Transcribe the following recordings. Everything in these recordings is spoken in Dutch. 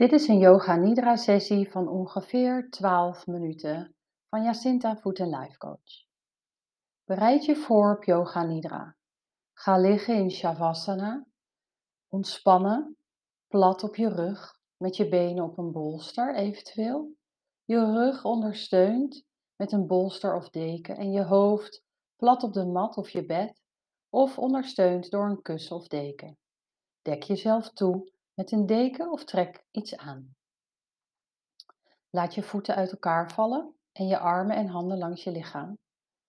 Dit is een Yoga Nidra sessie van ongeveer 12 minuten van Jacinta Food Life Coach. Bereid je voor op Yoga Nidra. Ga liggen in Shavasana, ontspannen, plat op je rug, met je benen op een bolster eventueel. Je rug ondersteund met een bolster of deken en je hoofd plat op de mat of je bed of ondersteund door een kussen of deken. Dek jezelf toe met een deken of trek iets aan. Laat je voeten uit elkaar vallen en je armen en handen langs je lichaam.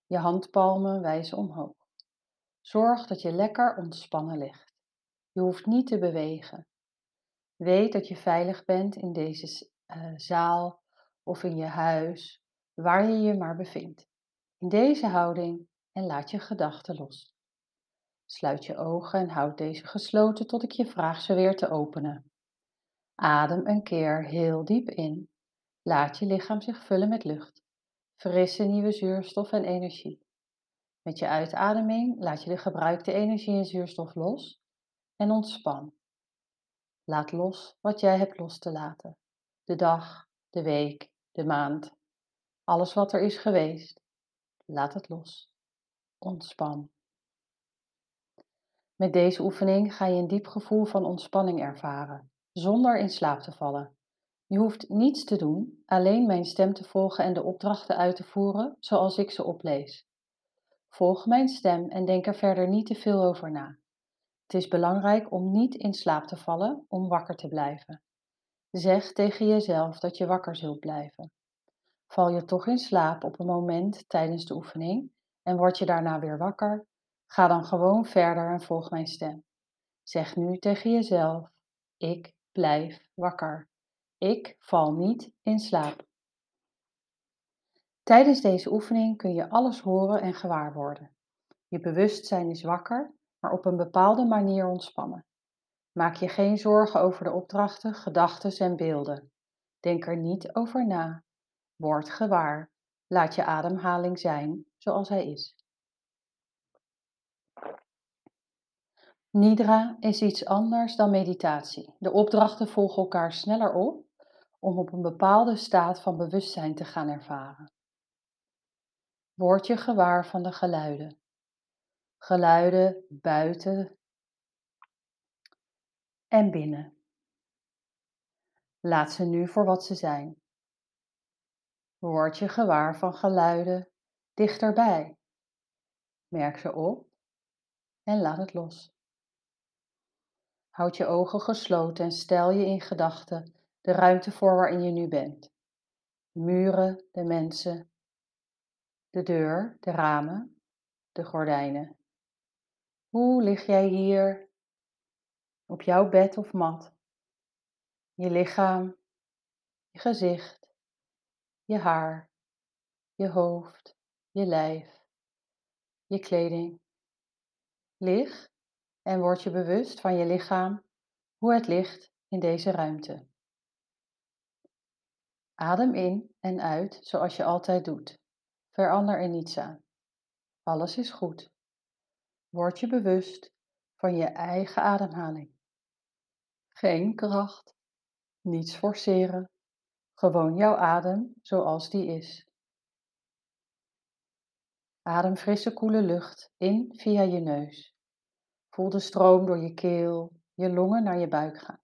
Je handpalmen wijzen omhoog. Zorg dat je lekker ontspannen ligt. Je hoeft niet te bewegen. Weet dat je veilig bent in deze uh, zaal of in je huis, waar je je maar bevindt. In deze houding en laat je gedachten los. Sluit je ogen en houd deze gesloten tot ik je vraag ze weer te openen. Adem een keer heel diep in. Laat je lichaam zich vullen met lucht. Frisse nieuwe zuurstof en energie. Met je uitademing laat je de gebruikte energie en zuurstof los en ontspan. Laat los wat jij hebt los te laten. De dag, de week, de maand. Alles wat er is geweest. Laat het los. Ontspan. Met deze oefening ga je een diep gevoel van ontspanning ervaren, zonder in slaap te vallen. Je hoeft niets te doen, alleen mijn stem te volgen en de opdrachten uit te voeren zoals ik ze oplees. Volg mijn stem en denk er verder niet te veel over na. Het is belangrijk om niet in slaap te vallen om wakker te blijven. Zeg tegen jezelf dat je wakker zult blijven. Val je toch in slaap op een moment tijdens de oefening en word je daarna weer wakker, Ga dan gewoon verder en volg mijn stem. Zeg nu tegen jezelf: Ik blijf wakker. Ik val niet in slaap. Tijdens deze oefening kun je alles horen en gewaar worden. Je bewustzijn is wakker, maar op een bepaalde manier ontspannen. Maak je geen zorgen over de opdrachten, gedachten en beelden. Denk er niet over na. Word gewaar. Laat je ademhaling zijn zoals hij is. Nidra is iets anders dan meditatie. De opdrachten volgen elkaar sneller op om op een bepaalde staat van bewustzijn te gaan ervaren. Word je gewaar van de geluiden. Geluiden buiten en binnen. Laat ze nu voor wat ze zijn. Word je gewaar van geluiden dichterbij. Merk ze op en laat het los. Houd je ogen gesloten en stel je in gedachten de ruimte voor waarin je nu bent. Muren, de mensen, de deur, de ramen, de gordijnen. Hoe lig jij hier op jouw bed of mat? Je lichaam, je gezicht, je haar, je hoofd, je lijf, je kleding. Lig en word je bewust van je lichaam, hoe het ligt in deze ruimte. Adem in en uit zoals je altijd doet. Verander er niets aan. Alles is goed. Word je bewust van je eigen ademhaling. Geen kracht, niets forceren, gewoon jouw adem zoals die is. Adem frisse koele lucht in via je neus. Voel de stroom door je keel, je longen naar je buik gaan.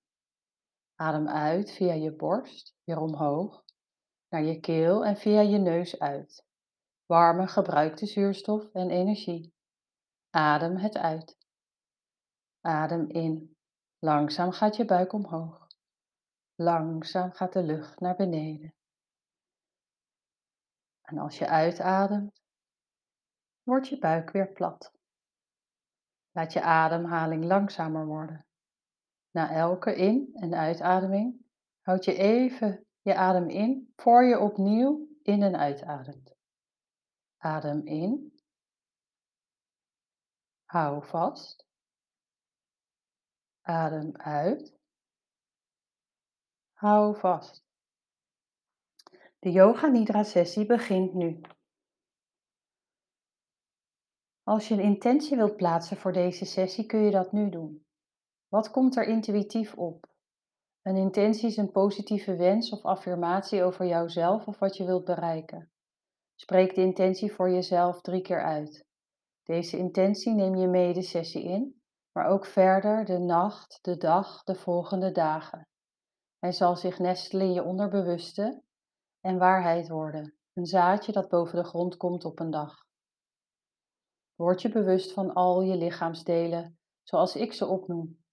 Adem uit via je borst, weer omhoog, naar je keel en via je neus uit. Warme gebruikte zuurstof en energie. Adem het uit. Adem in. Langzaam gaat je buik omhoog. Langzaam gaat de lucht naar beneden. En als je uitademt, wordt je buik weer plat. Laat je ademhaling langzamer worden. Na elke in- en uitademing houd je even je adem in voor je opnieuw in- en uitademt. Adem in. Hou vast. Adem uit. Hou vast. De Yoga Nidra sessie begint nu. Als je een intentie wilt plaatsen voor deze sessie, kun je dat nu doen. Wat komt er intuïtief op? Een intentie is een positieve wens of affirmatie over jouzelf of wat je wilt bereiken. Spreek de intentie voor jezelf drie keer uit. Deze intentie neem je mee de sessie in, maar ook verder de nacht, de dag, de volgende dagen. Hij zal zich nestelen in je onderbewuste en waarheid worden, een zaadje dat boven de grond komt op een dag. Word je bewust van al je lichaamsdelen, zoals ik ze opnoem.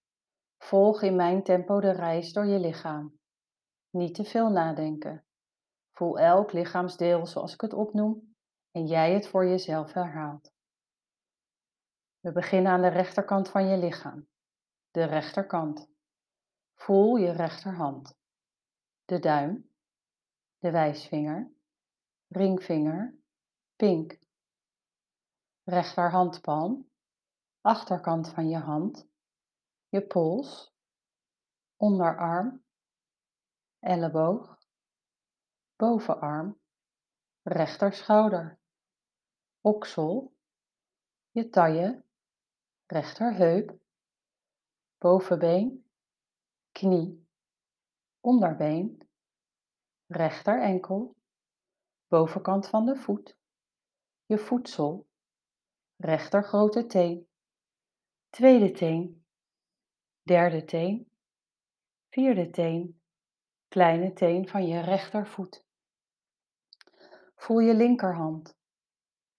Volg in mijn tempo de reis door je lichaam. Niet te veel nadenken. Voel elk lichaamsdeel zoals ik het opnoem en jij het voor jezelf herhaalt. We beginnen aan de rechterkant van je lichaam. De rechterkant. Voel je rechterhand. De duim. De wijsvinger. Ringvinger. Pink. Rechterhandpalm. Achterkant van je hand. Je pols. Onderarm. Elleboog. Bovenarm. Rechterschouder. Oksel. Je taille rechterheup, bovenbeen, knie, onderbeen, rechterenkel, bovenkant van de voet, je voedsel, rechter grote teen, tweede teen, derde teen, vierde teen, kleine teen van je rechtervoet. Voel je linkerhand,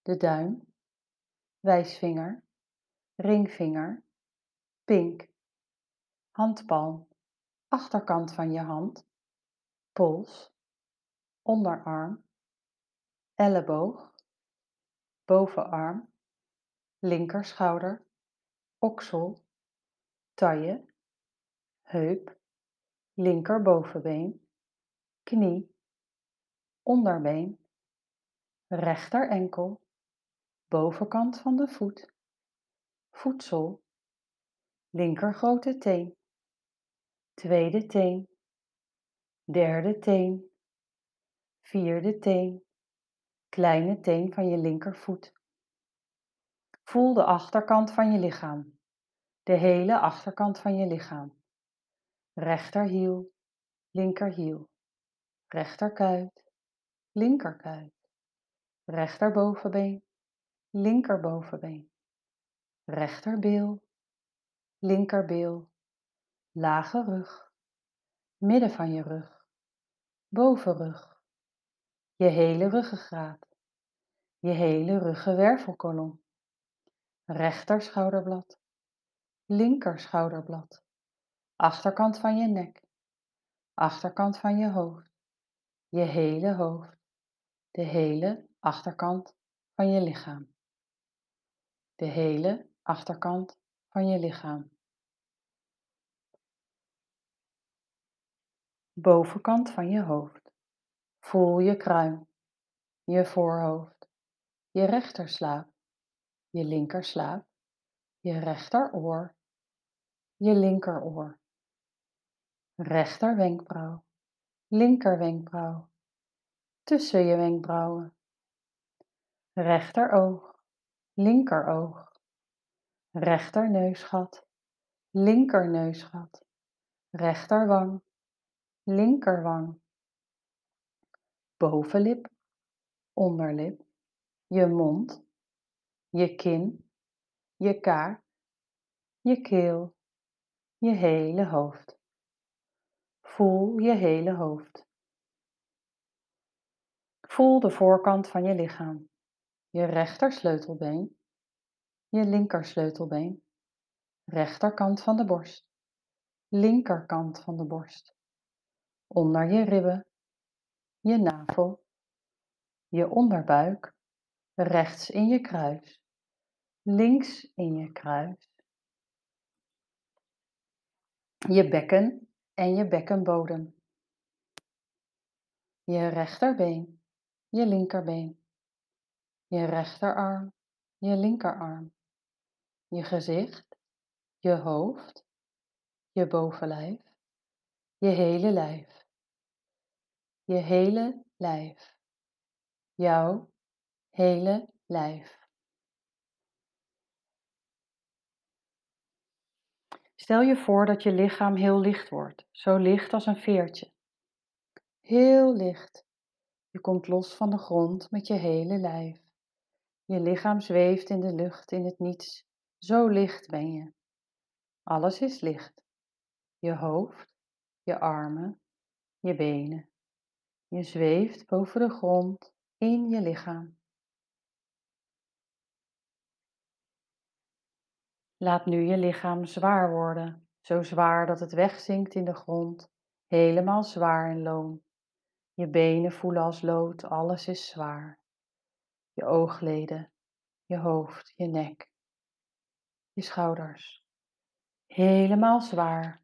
de duim, wijsvinger, ringvinger, pink, handpalm, achterkant van je hand, pols, onderarm, elleboog, bovenarm, linkerschouder, oksel, taille, heup, linkerbovenbeen, knie, onderbeen, rechter enkel, bovenkant van de voet, voedsel, linker grote teen, tweede teen, derde teen, vierde teen, kleine teen van je linkervoet. Voel de achterkant van je lichaam, de hele achterkant van je lichaam. Rechterhiel, linkerhiel, rechterkuit, linkerkuit, rechterbovenbeen, linkerbovenbeen rechterbeel, linkerbeel, lage rug, midden van je rug, bovenrug, je hele ruggengraat, je hele ruggenwervelkolom, rechter schouderblad, linker schouderblad, achterkant van je nek, achterkant van je hoofd, je hele hoofd, de hele achterkant van je lichaam. De hele achterkant van je lichaam. Bovenkant van je hoofd. Voel je kruin, je voorhoofd, je rechterslaap, je linkerslaap, je rechteroor, je linkeroor. Rechter wenkbrauw, linker wenkbrauw, tussen je wenkbrauwen. Rechteroog, linkeroog rechterneusgat, linkerneusgat, rechterwang, linkerwang, bovenlip, onderlip, je mond, je kin, je kaak, je keel, je hele hoofd. Voel je hele hoofd. Voel de voorkant van je lichaam, je rechter sleutelbeen, je linkersleutelbeen, rechterkant van de borst, linkerkant van de borst, onder je ribben, je navel, je onderbuik, rechts in je kruis, links in je kruis, je bekken en je bekkenbodem, je rechterbeen, je linkerbeen, je rechterarm, je linkerarm, je gezicht, je hoofd, je bovenlijf, je hele lijf, je hele lijf, jouw hele lijf. Stel je voor dat je lichaam heel licht wordt, zo licht als een veertje. Heel licht. Je komt los van de grond met je hele lijf. Je lichaam zweeft in de lucht in het niets. Zo licht ben je. Alles is licht. Je hoofd, je armen, je benen. Je zweeft boven de grond in je lichaam. Laat nu je lichaam zwaar worden, zo zwaar dat het wegzinkt in de grond, helemaal zwaar en loom. Je benen voelen als lood, alles is zwaar. Je oogleden, je hoofd, je nek, je schouders. Helemaal zwaar.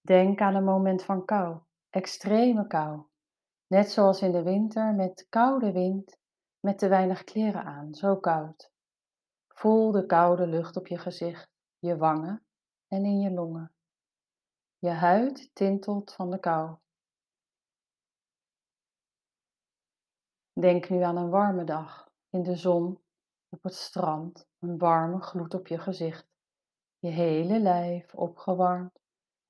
Denk aan een moment van kou, extreme kou. Net zoals in de winter met koude wind, met te weinig kleren aan, zo koud. Voel de koude lucht op je gezicht, je wangen en in je longen. Je huid tintelt van de kou. Denk nu aan een warme dag, in de zon, op het strand, een warme gloed op je gezicht, je hele lijf opgewarmd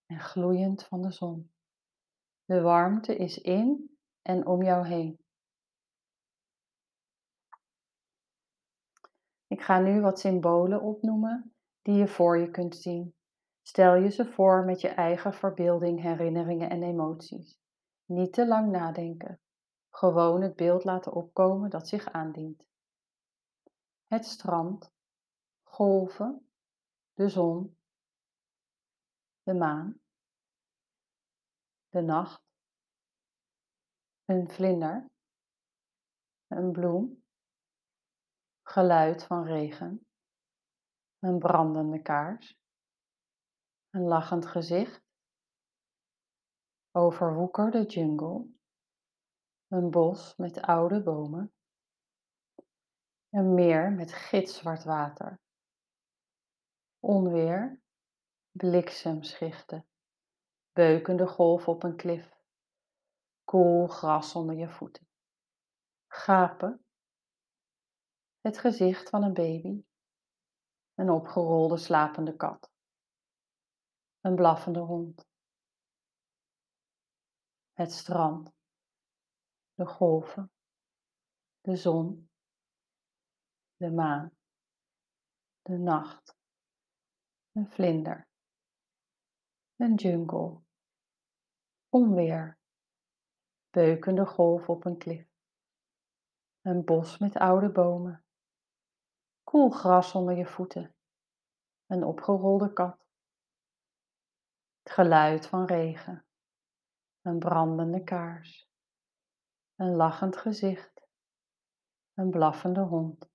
en gloeiend van de zon. De warmte is in en om jou heen. Ik ga nu wat symbolen opnoemen die je voor je kunt zien. Stel je ze voor met je eigen verbeelding, herinneringen en emoties. Niet te lang nadenken. Gewoon het beeld laten opkomen dat zich aandient. Het strand, golven, de zon, de maan, de nacht, een vlinder, een bloem, geluid van regen, een brandende kaars, een lachend gezicht, overwoekerde jungle, een bos met oude bomen, een meer met gitzwart water, onweer, bliksemschichten, beukende golf op een klif, koel gras onder je voeten, gapen, het gezicht van een baby, een opgerolde slapende kat, een blaffende hond, het strand, de golven, de zon, de maan, de nacht, een vlinder, een jungle, onweer, beukende golf op een klif, een bos met oude bomen, koel gras onder je voeten, een opgerolde kat, het geluid van regen, een brandende kaars, een lachend gezicht, een blaffende hond.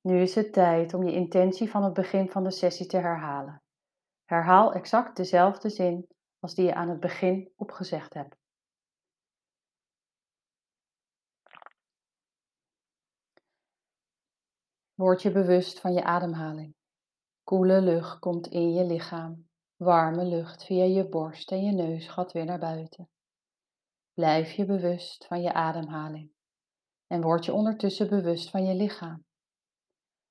Nu is het tijd om je intentie van het begin van de sessie te herhalen. Herhaal exact dezelfde zin als die je aan het begin opgezegd hebt. Word je bewust van je ademhaling. Koele lucht komt in je lichaam. Warme lucht via je borst en je neus gaat weer naar buiten. Blijf je bewust van je ademhaling en word je ondertussen bewust van je lichaam.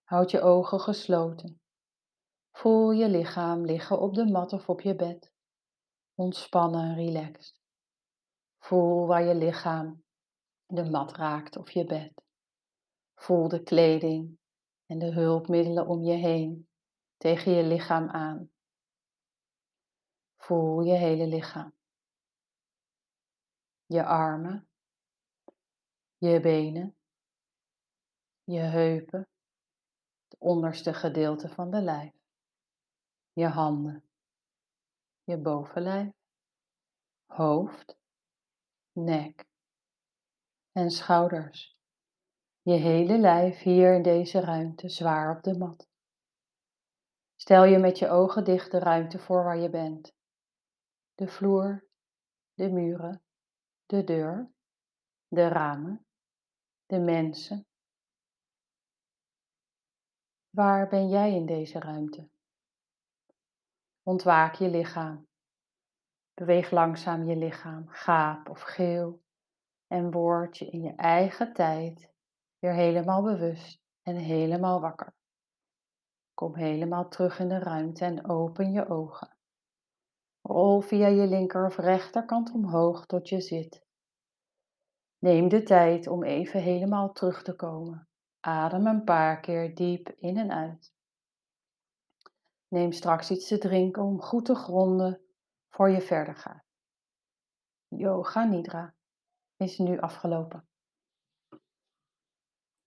Houd je ogen gesloten. Voel je lichaam liggen op de mat of op je bed. Ontspannen en relaxed. Voel waar je lichaam de mat raakt of je bed. Voel de kleding en de hulpmiddelen om je heen tegen je lichaam aan. Voel je hele lichaam. Je armen, je benen, je heupen, het onderste gedeelte van de lijf, je handen, je bovenlijf, hoofd, nek. En schouders. Je hele lijf hier in deze ruimte zwaar op de mat. Stel je met je ogen dicht de ruimte voor waar je bent. De vloer, de muren, de deur, de ramen, de mensen. Waar ben jij in deze ruimte? Ontwaak je lichaam. Beweeg langzaam je lichaam, gaap of geel en word je in je eigen tijd weer helemaal bewust en helemaal wakker. Kom helemaal terug in de ruimte en open je ogen. Rol via je linker of rechterkant omhoog tot je zit. Neem de tijd om even helemaal terug te komen. Adem een paar keer diep in en uit. Neem straks iets te drinken om goed te gronden voor je verder gaat. Yoga Nidra is nu afgelopen.